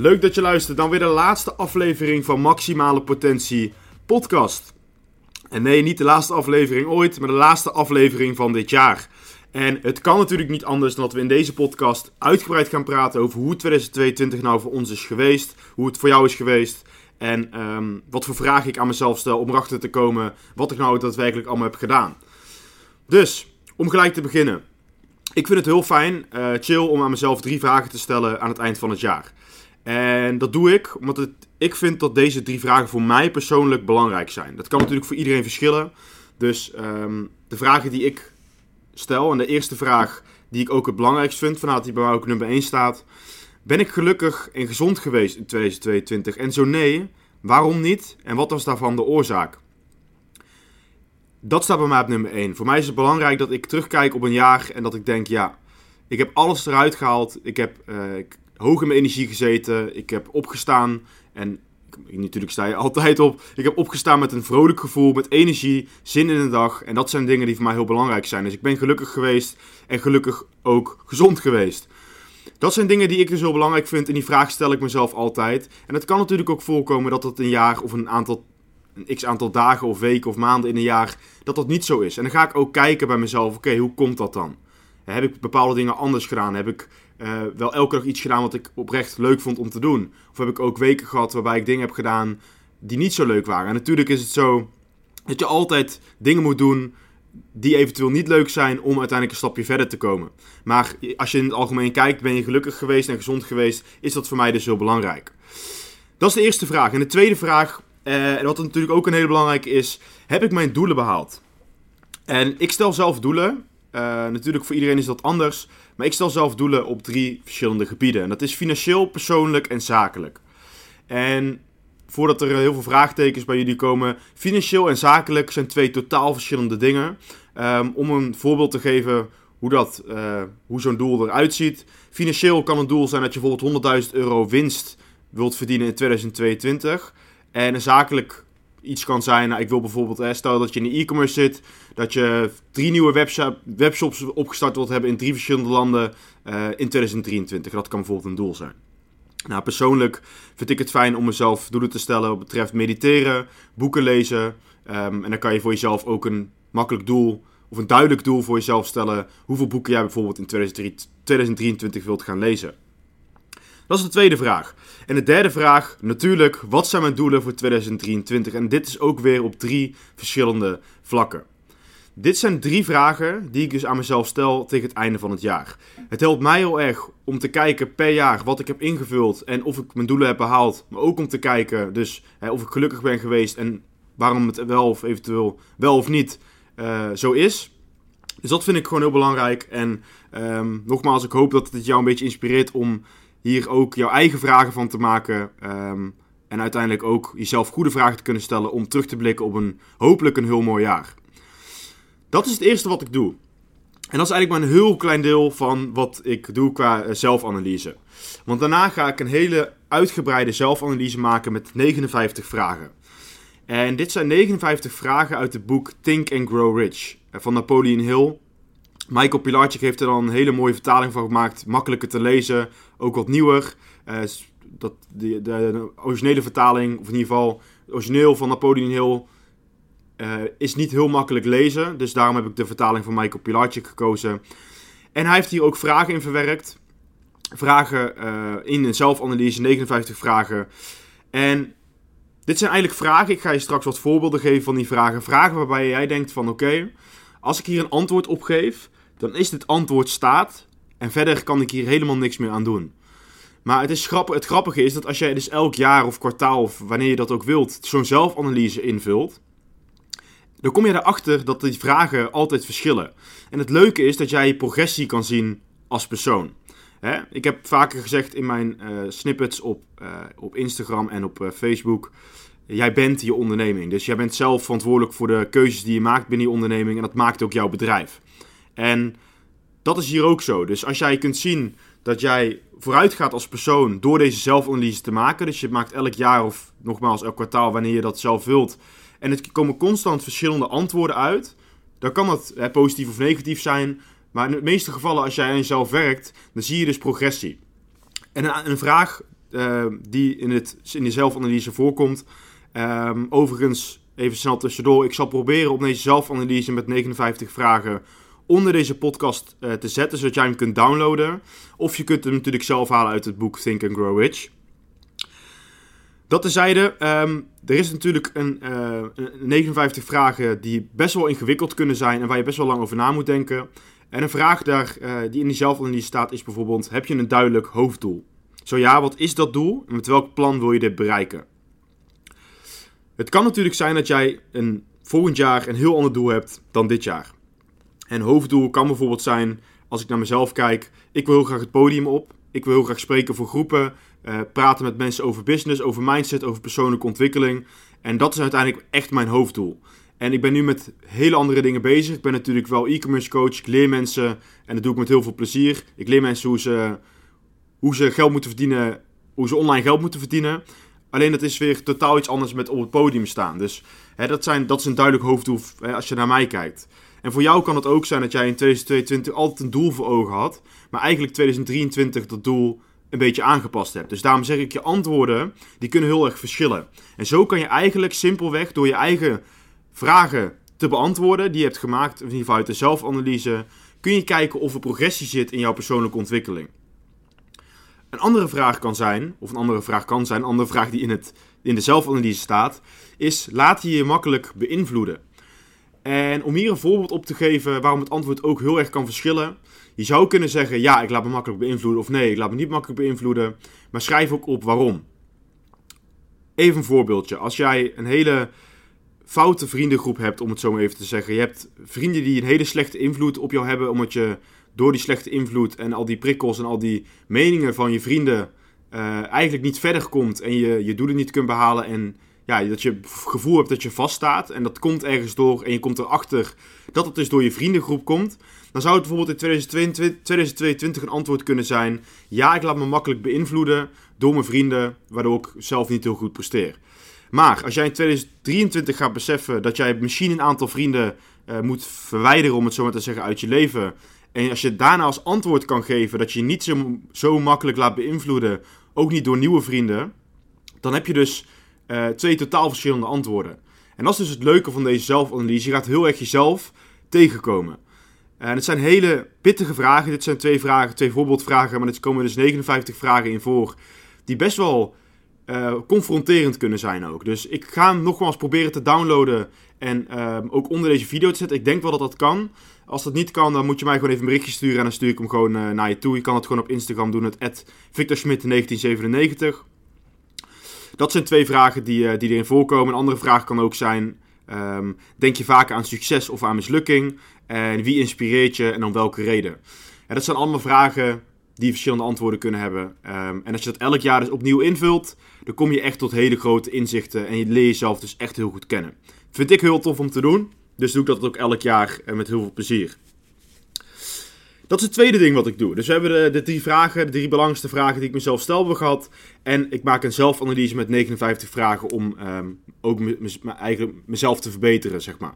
Leuk dat je luistert. Dan weer de laatste aflevering van Maximale Potentie podcast. En nee, niet de laatste aflevering ooit, maar de laatste aflevering van dit jaar. En het kan natuurlijk niet anders dan dat we in deze podcast uitgebreid gaan praten over hoe 2022 nou voor ons is geweest, hoe het voor jou is geweest en ehm, wat voor vragen ik aan mezelf stel om erachter te komen wat ik nou daadwerkelijk allemaal heb gedaan. Dus, om gelijk te beginnen. Ik vind het heel fijn, uh, chill, om aan mezelf drie vragen te stellen aan het eind van het jaar. En dat doe ik omdat het, ik vind dat deze drie vragen voor mij persoonlijk belangrijk zijn. Dat kan natuurlijk voor iedereen verschillen. Dus um, de vragen die ik stel, en de eerste vraag die ik ook het belangrijkst vind, vanuit die bij mij ook nummer 1 staat. Ben ik gelukkig en gezond geweest in 2022? En zo nee, waarom niet? En wat was daarvan de oorzaak? Dat staat bij mij op nummer 1. Voor mij is het belangrijk dat ik terugkijk op een jaar en dat ik denk, ja, ik heb alles eruit gehaald. Ik heb ik, hoog in mijn energie gezeten. Ik heb opgestaan en natuurlijk sta je altijd op. Ik heb opgestaan met een vrolijk gevoel, met energie, zin in de dag. En dat zijn dingen die voor mij heel belangrijk zijn. Dus ik ben gelukkig geweest en gelukkig ook gezond geweest. Dat zijn dingen die ik dus heel belangrijk vind en die vraag stel ik mezelf altijd. En het kan natuurlijk ook voorkomen dat het een jaar of een aantal, een x aantal dagen of weken of maanden in een jaar, dat dat niet zo is. En dan ga ik ook kijken bij mezelf, oké, hoe komt dat dan? Heb ik bepaalde dingen anders gedaan? Heb ik uh, wel elke dag iets gedaan wat ik oprecht leuk vond om te doen? Of heb ik ook weken gehad waarbij ik dingen heb gedaan die niet zo leuk waren? En natuurlijk is het zo dat je altijd dingen moet doen die eventueel niet leuk zijn om uiteindelijk een stapje verder te komen. Maar als je in het algemeen kijkt, ben je gelukkig geweest en gezond geweest, is dat voor mij dus heel belangrijk. Dat is de eerste vraag. En de tweede vraag, uh, wat natuurlijk ook een hele belangrijke is, heb ik mijn doelen behaald? En ik stel zelf doelen. Uh, natuurlijk voor iedereen is dat anders. Maar ik stel zelf doelen op drie verschillende gebieden. En dat is financieel, persoonlijk en zakelijk. En voordat er heel veel vraagtekens bij jullie komen, financieel en zakelijk zijn twee totaal verschillende dingen. Um, om een voorbeeld te geven hoe, dat, uh, hoe zo'n doel eruit ziet. Financieel kan een doel zijn dat je bijvoorbeeld 100.000 euro winst wilt verdienen in 2022. En zakelijk iets kan zijn. Nou, ik wil bijvoorbeeld, hè, stel dat je in de e-commerce zit, dat je drie nieuwe webshop, webshops opgestart wilt hebben in drie verschillende landen uh, in 2023. Dat kan bijvoorbeeld een doel zijn. Nou, persoonlijk vind ik het fijn om mezelf doelen te stellen wat betreft mediteren, boeken lezen. Um, en dan kan je voor jezelf ook een makkelijk doel of een duidelijk doel voor jezelf stellen. Hoeveel boeken jij bijvoorbeeld in 2023 wilt gaan lezen. Dat is de tweede vraag. En de derde vraag, natuurlijk, wat zijn mijn doelen voor 2023? En dit is ook weer op drie verschillende vlakken. Dit zijn drie vragen die ik dus aan mezelf stel tegen het einde van het jaar. Het helpt mij heel erg om te kijken per jaar wat ik heb ingevuld en of ik mijn doelen heb behaald. Maar ook om te kijken dus hè, of ik gelukkig ben geweest en waarom het wel of eventueel wel of niet uh, zo is. Dus dat vind ik gewoon heel belangrijk. En um, nogmaals, ik hoop dat het jou een beetje inspireert om hier ook jouw eigen vragen van te maken. Um, en uiteindelijk ook jezelf goede vragen te kunnen stellen om terug te blikken op een hopelijk een heel mooi jaar. Dat is het eerste wat ik doe. En dat is eigenlijk maar een heel klein deel van wat ik doe qua eh, zelfanalyse. Want daarna ga ik een hele uitgebreide zelfanalyse maken met 59 vragen. En dit zijn 59 vragen uit het boek Think and Grow Rich eh, van Napoleon Hill. Michael Pilarczyk heeft er dan een hele mooie vertaling van gemaakt. Makkelijker te lezen, ook wat nieuwer. Uh, dat, de, de, originele vertaling, of in ieder geval origineel van Napoleon Hill, uh, is niet heel makkelijk lezen. Dus daarom heb ik de vertaling van Michael Pilarczyk gekozen. En hij heeft hier ook vragen in verwerkt. Vragen uh, in een zelfanalyse, 59 vragen. En dit zijn eigenlijk vragen, ik ga je straks wat voorbeelden geven van die vragen. Vragen waarbij jij denkt van oké, als ik hier een antwoord op geef, dan is dit antwoord staat. En verder kan ik hier helemaal niks meer aan doen. Maar het, is grappig, het grappige is dat als jij dus elk jaar of kwartaal of wanneer je dat ook wilt, zo'n zelfanalyse invult, dan kom je erachter dat die vragen altijd verschillen. En het leuke is dat jij je progressie kan zien als persoon. Ik heb vaker gezegd in mijn uh, snippets op, uh, op Instagram en op uh, Facebook. Jij bent je onderneming. Dus jij bent zelf verantwoordelijk voor de keuzes die je maakt binnen je onderneming. En dat maakt ook jouw bedrijf. En dat is hier ook zo. Dus als jij kunt zien dat jij vooruit gaat als persoon door deze zelfanalyse te maken. Dus je maakt elk jaar of nogmaals elk kwartaal wanneer je dat zelf wilt. En het komen constant verschillende antwoorden uit. Dan kan dat hè, positief of negatief zijn. Maar in de meeste gevallen, als jij aan jezelf werkt, dan zie je dus progressie. En een, een vraag uh, die in, het, in de zelfanalyse voorkomt. Um, overigens, even snel tussendoor. Ik zal proberen om deze zelfanalyse met 59 vragen onder deze podcast uh, te zetten, zodat jij hem kunt downloaden. Of je kunt hem natuurlijk zelf halen uit het boek Think and Grow Rich. Dat tezijde, um, er is natuurlijk een, uh, 59 vragen die best wel ingewikkeld kunnen zijn en waar je best wel lang over na moet denken. En een vraag daar, uh, die in die zelfanalyse staat is bijvoorbeeld, heb je een duidelijk hoofddoel? Zo ja, wat is dat doel en met welk plan wil je dit bereiken? Het kan natuurlijk zijn dat jij een, volgend jaar een heel ander doel hebt dan dit jaar. En hoofddoel kan bijvoorbeeld zijn, als ik naar mezelf kijk, ik wil heel graag het podium op. Ik wil heel graag spreken voor groepen, uh, praten met mensen over business, over mindset, over persoonlijke ontwikkeling. En dat is uiteindelijk echt mijn hoofddoel. En ik ben nu met hele andere dingen bezig. Ik ben natuurlijk wel e-commerce coach. Ik leer mensen, en dat doe ik met heel veel plezier. Ik leer mensen hoe ze, hoe ze geld moeten verdienen, hoe ze online geld moeten verdienen. Alleen dat is weer totaal iets anders met op het podium staan. Dus hè, dat, zijn, dat is een duidelijk hoofddoel hè, als je naar mij kijkt. En voor jou kan het ook zijn dat jij in 2022 altijd een doel voor ogen had, maar eigenlijk 2023 dat doel een beetje aangepast hebt. Dus daarom zeg ik, je antwoorden, die kunnen heel erg verschillen. En zo kan je eigenlijk simpelweg door je eigen vragen te beantwoorden, die je hebt gemaakt, in ieder geval uit de zelfanalyse, kun je kijken of er progressie zit in jouw persoonlijke ontwikkeling. Een andere vraag kan zijn, of een andere vraag kan zijn, een andere vraag die in, het, in de zelfanalyse staat, is laat je je makkelijk beïnvloeden. En om hier een voorbeeld op te geven waarom het antwoord ook heel erg kan verschillen. Je zou kunnen zeggen, ja, ik laat me makkelijk beïnvloeden. Of nee, ik laat me niet makkelijk beïnvloeden. Maar schrijf ook op waarom. Even een voorbeeldje. Als jij een hele foute vriendengroep hebt, om het zo maar even te zeggen. Je hebt vrienden die een hele slechte invloed op jou hebben, omdat je door die slechte invloed en al die prikkels en al die meningen van je vrienden uh, eigenlijk niet verder komt en je je doelen niet kunt behalen en ja, dat je gevoel hebt dat je vaststaat en dat komt ergens door en je komt erachter dat het dus door je vriendengroep komt, dan zou het bijvoorbeeld in 2022, 2022 een antwoord kunnen zijn: ja, ik laat me makkelijk beïnvloeden door mijn vrienden, waardoor ik zelf niet heel goed presteer. Maar als jij in 2023 gaat beseffen dat jij misschien een aantal vrienden uh, moet verwijderen, om het zo maar te zeggen, uit je leven. En als je daarna als antwoord kan geven dat je je niet zo, zo makkelijk laat beïnvloeden, ook niet door nieuwe vrienden, dan heb je dus uh, twee totaal verschillende antwoorden. En dat is dus het leuke van deze zelfanalyse. Je gaat heel erg jezelf tegenkomen. En het zijn hele pittige vragen. Dit zijn twee vragen, twee voorbeeldvragen, maar er komen dus 59 vragen in voor. Die best wel uh, confronterend kunnen zijn ook. Dus ik ga hem nogmaals proberen te downloaden en uh, ook onder deze video te zetten. Ik denk wel dat dat kan. Als dat niet kan, dan moet je mij gewoon even een berichtje sturen en dan stuur ik hem gewoon naar je toe. Je kan het gewoon op Instagram doen, het VictorSmit1997. Dat zijn twee vragen die, uh, die erin voorkomen. Een andere vraag kan ook zijn: um, denk je vaker aan succes of aan mislukking? En wie inspireert je en om welke reden? En dat zijn allemaal vragen die verschillende antwoorden kunnen hebben. Um, en als je dat elk jaar dus opnieuw invult, dan kom je echt tot hele grote inzichten en je leert jezelf dus echt heel goed kennen. Vind ik heel tof om te doen, dus doe ik dat ook elk jaar en met heel veel plezier. Dat is het tweede ding wat ik doe. Dus we hebben de, drie vragen, de drie belangrijkste vragen die ik mezelf stel heb gehad. En ik maak een zelfanalyse met 59 vragen om um, ook eigenlijk mezelf te verbeteren, zeg maar.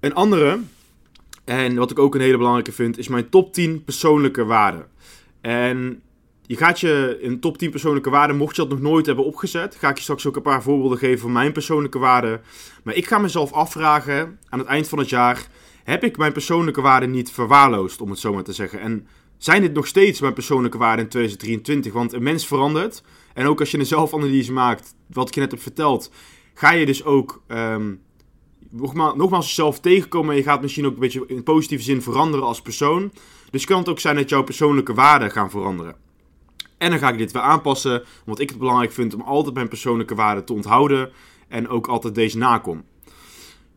Een andere, en wat ik ook een hele belangrijke vind, is mijn top 10 persoonlijke waarden. En je gaat je een top 10 persoonlijke waarden, mocht je dat nog nooit hebben opgezet, ga ik je straks ook een paar voorbeelden geven van mijn persoonlijke waarden. Maar ik ga mezelf afvragen aan het eind van het jaar heb ik mijn persoonlijke waarden niet verwaarloosd, om het zo maar te zeggen. En zijn dit nog steeds mijn persoonlijke waarden in 2023? Want een mens verandert. En ook als je een zelfanalyse maakt, wat ik je net heb verteld, ga je dus ook nogmaals, nogmaals jezelf tegenkomen. En je gaat misschien ook een beetje in positieve zin veranderen als persoon. Dus kan het ook zijn dat jouw persoonlijke waarden gaan veranderen. En dan ga ik dit weer aanpassen, want ik het belangrijk vind om altijd mijn persoonlijke waarden te onthouden. En ook altijd deze nakom.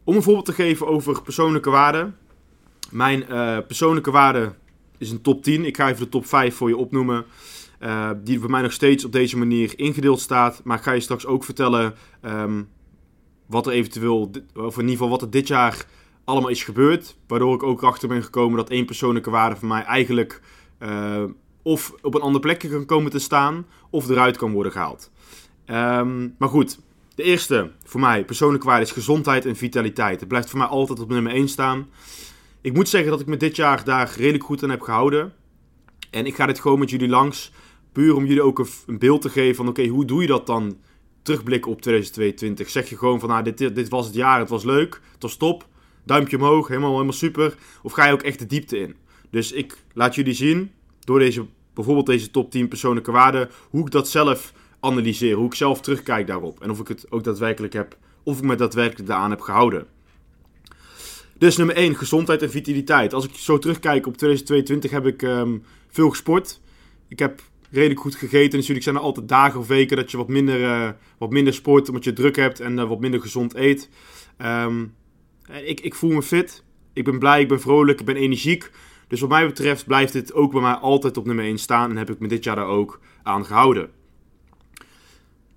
Om een voorbeeld te geven over persoonlijke waarden. Mijn uh, persoonlijke waarde is een top 10. Ik ga even de top 5 voor je opnoemen. Uh, die voor mij nog steeds op deze manier ingedeeld staat. Maar ik ga je straks ook vertellen um, wat er eventueel, of in ieder geval wat er dit jaar allemaal is gebeurd. Waardoor ik ook achter ben gekomen dat één persoonlijke waarde voor mij eigenlijk uh, of op een ander plekje kan komen te staan, of eruit kan worden gehaald. Um, maar goed, de eerste voor mij persoonlijke waarde is gezondheid en vitaliteit. Het blijft voor mij altijd op nummer 1 staan. Ik moet zeggen dat ik me dit jaar daar redelijk goed aan heb gehouden. En ik ga dit gewoon met jullie langs. Puur om jullie ook een, beeld te geven van oké, hoe doe je dat dan? Terugblikken op 2022. Zeg je gewoon van nou, dit, dit was het jaar, het was leuk, het was top. Duimpje omhoog, helemaal, helemaal super. Of ga je ook echt de diepte in? Dus ik laat jullie zien, door deze, bijvoorbeeld deze top 10 persoonlijke waarden, hoe ik dat zelf analyseer. Hoe ik zelf terugkijk daarop. En of ik het ook daadwerkelijk heb, of ik me daadwerkelijk daaraan heb gehouden. Dus nummer 1, gezondheid en vitaliteit. Als ik zo terugkijk op 2022 heb ik ehm, veel gesport. Ik heb redelijk goed gegeten. Natuurlijk zijn er altijd dagen of weken dat je wat minder, uh, wat minder sport omdat je druk hebt en uh, wat minder gezond eet. Um, ik, ik voel me fit. Ik ben blij, ik ben vrolijk, ik ben energiek. Dus wat mij betreft blijft dit ook bij mij altijd op nummer 1 staan. En heb ik me dit jaar daar ook aan gehouden.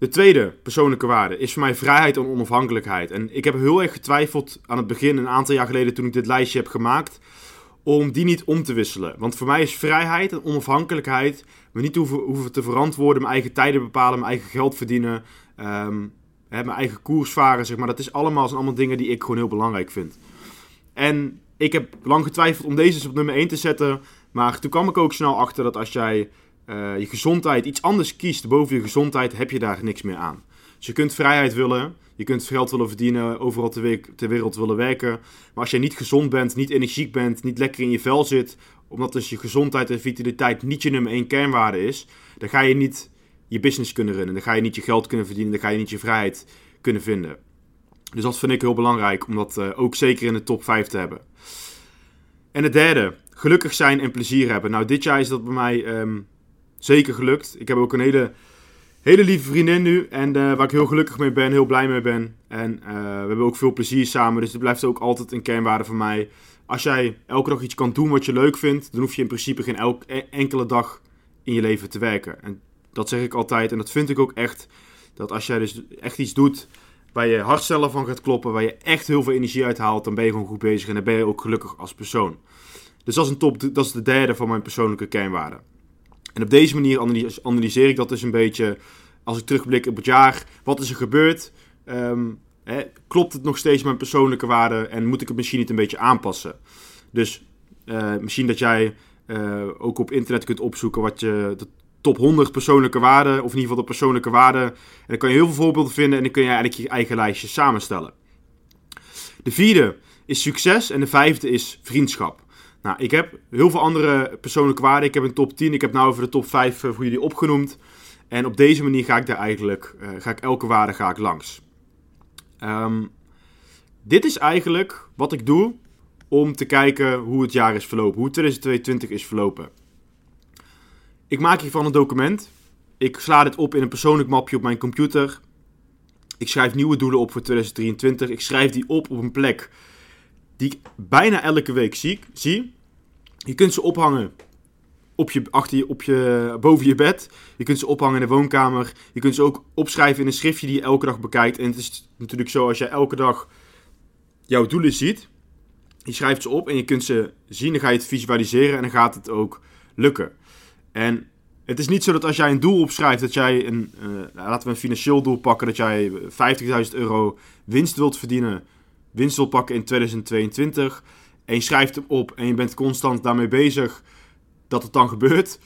De tweede persoonlijke waarde is voor mij vrijheid en onafhankelijkheid. En ik heb heel erg getwijfeld aan het begin, een aantal jaar geleden toen ik dit lijstje heb gemaakt, om die niet om te wisselen. Want voor mij is vrijheid en onafhankelijkheid me niet hoeven, te verantwoorden, mijn eigen tijden bepalen, mijn eigen geld verdienen, um, hè, mijn eigen koers varen, zeg maar. Dat is allemaal, zijn allemaal dingen die ik gewoon heel belangrijk vind. En ik heb lang getwijfeld om deze op nummer 1 te zetten, maar toen kwam ik ook snel achter dat als jij uh, je gezondheid iets anders kiest boven je gezondheid, heb je daar niks meer aan. Dus je kunt vrijheid willen, je kunt geld willen verdienen, overal ter, ter wereld willen werken. Maar als jij niet gezond bent, niet energiek bent, niet lekker in je vel zit, omdat dus je gezondheid en vitaliteit niet je nummer één kernwaarde is, dan ga je niet je business kunnen runnen. Dan ga je niet je geld kunnen verdienen, dan ga je niet je vrijheid kunnen vinden. Dus dat vind ik heel belangrijk om dat uh, ook zeker in de top 5 te hebben. En het derde, gelukkig zijn en plezier hebben. Nou, dit jaar is dat bij mij um, zeker gelukt. Ik heb ook een hele, hele lieve vriendin nu. En uh, waar ik heel gelukkig mee ben, heel blij mee ben. En uh, we hebben ook veel plezier samen. Dus het blijft ook altijd een kernwaarde van mij. Als jij elke dag iets kan doen wat je leuk vindt, dan hoef je in principe geen elk, e-, enkele dag in je leven te werken. En dat zeg ik altijd. En dat vind ik ook echt. Dat als jij dus echt iets doet waar je hartstellen van gaat kloppen, waar je echt heel veel energie uit haalt, dan ben je gewoon goed bezig en dan ben je ook gelukkig als persoon. Dus dat is, een top, dat is de derde van mijn persoonlijke kernwaarden. En op deze manier analyseer ik dat dus een beetje. Als ik terugblik op het jaar, wat is er gebeurd? Um, hè, klopt het nog steeds mijn persoonlijke waarden en moet ik het misschien niet een beetje aanpassen? Dus uh, misschien dat jij uh, ook op internet kunt opzoeken wat je de top 100 persoonlijke waarden, of in ieder geval de persoonlijke waarden. En dan kan je heel veel voorbeelden vinden en dan kun je eigenlijk je eigen lijstje samenstellen. De vierde is succes en de vijfde is vriendschap. Nou, ik heb heel veel andere persoonlijke waarden. Ik heb een top 10. Ik heb nou over de top 5 eh, voor jullie opgenoemd. En op deze manier ga ik daar eigenlijk, uh, ga ik elke waarde ga ik langs. Um, dit is eigenlijk wat ik doe om te kijken hoe het jaar is verlopen. Hoe 2022 is verlopen. Ik maak hiervan een document. Ik sla dit op in een persoonlijk mapje op mijn computer. Ik schrijf nieuwe doelen op voor 2023. Ik schrijf die op op een plek die ik bijna elke week zie. zie. Je kunt ze ophangen op je, achter je, op je, boven je bed. Je kunt ze ophangen in de woonkamer. Je kunt ze ook opschrijven in een schriftje die je elke dag bekijkt. En het is natuurlijk zo als jij elke dag jouw doelen ziet. Je schrijft ze op en je kunt ze zien. Dan ga je het visualiseren en dan gaat het ook lukken. En het is niet zo dat als jij een doel opschrijft, dat jij een, uh, laten we een financieel doel pakken, dat jij 50.000 euro winst wilt verdienen winst wil pakken in 2022 en je schrijft hem op en je bent constant daarmee bezig dat het dan gebeurt.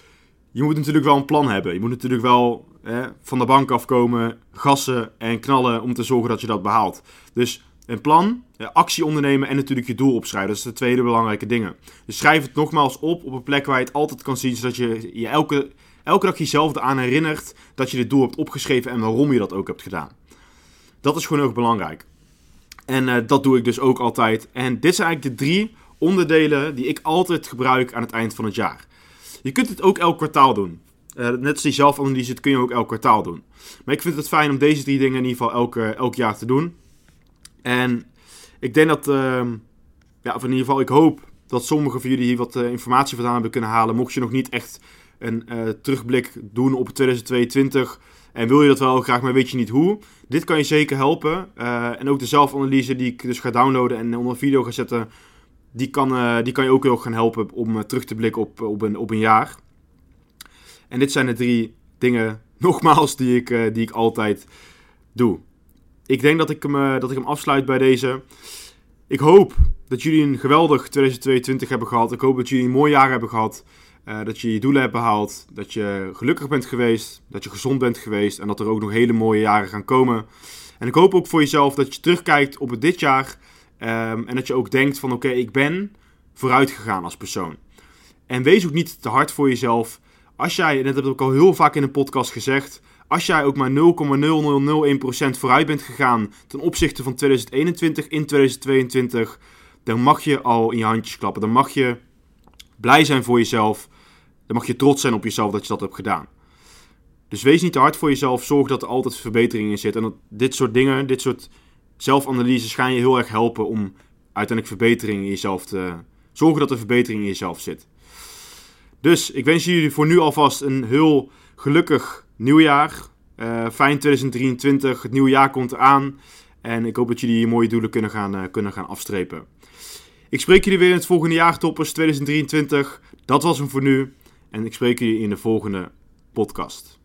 Je moet natuurlijk wel een plan hebben. Je moet natuurlijk wel hè, van de bank afkomen, gassen en knallen om te zorgen dat je dat behaalt. Dus een plan, actie ondernemen en natuurlijk je doel opschrijven. Dat is de tweede belangrijke dingen. Dus schrijf het nogmaals op op een plek waar je het altijd kan zien, zodat je je elke, elke dag jezelf eraan herinnert dat je dit doel hebt opgeschreven en waarom je dat ook hebt gedaan. Dat is gewoon ook belangrijk. En uh, dat doe ik dus ook altijd. En dit zijn eigenlijk de drie onderdelen die ik altijd gebruik aan het eind van het jaar. Je kunt het ook elk kwartaal doen. Uh, net als die zelfanalyse, dat kun je ook elk kwartaal doen. Maar ik vind het fijn om deze drie dingen in ieder geval elk, elk jaar te doen. En ik denk dat, uh, ja, of in ieder geval, ik hoop dat sommigen van jullie hier wat informatie vandaan hebben kunnen halen. Mocht je nog niet echt een terugblik doen op 2022 en wil je dat wel graag, maar weet je niet hoe. Dit kan je zeker helpen. en ook de zelfanalyse die ik dus ga downloaden en onder een video ga zetten, die kan, die kan je ook heel gaan helpen om terug te blikken op, op, een, op een jaar. En dit zijn de drie dingen, nogmaals, die ik, die ik altijd doe. Ik denk dat ik, hem, dat ik hem afsluit bij deze. Ik hoop dat jullie een geweldig 2022 hebben gehad. Ik hoop dat jullie een mooi jaar hebben gehad. Uh, dat je je doelen hebt behaald. Dat je gelukkig bent geweest. Dat je gezond bent geweest. En dat er ook nog hele mooie jaren gaan komen. En ik hoop ook voor jezelf dat je terugkijkt op het dit jaar. Um, en dat je ook denkt van oké, ik ben vooruit gegaan als persoon. En wees ook niet te hard voor jezelf. Als jij, en dat heb ik al heel vaak in een podcast gezegd. Als jij ook maar 0,0001% vooruit bent gegaan ten opzichte van 2021 in 2022, dan mag je al in je handjes klappen. Dan mag je blij zijn voor jezelf. Dan mag je trots zijn op jezelf dat je dat hebt gedaan. Dus wees niet te hard voor jezelf. Zorg dat er altijd verbetering in zit. En dat dit soort dingen, dit soort zelfanalyses gaan je heel erg helpen om uiteindelijk verbetering in jezelf te... Zorgen dat er verbetering in jezelf zit. Dus ik wens jullie voor nu alvast een heel gelukkig nieuwjaar. Uh, fijn 2023. Het nieuwe jaar komt eraan. En ik hoop dat jullie je mooie doelen kunnen gaan, uh, kunnen gaan afstrepen. Ik spreek jullie weer in het volgende jaar, toppers 2023. Dat was hem voor nu. En ik spreek jullie in de volgende podcast.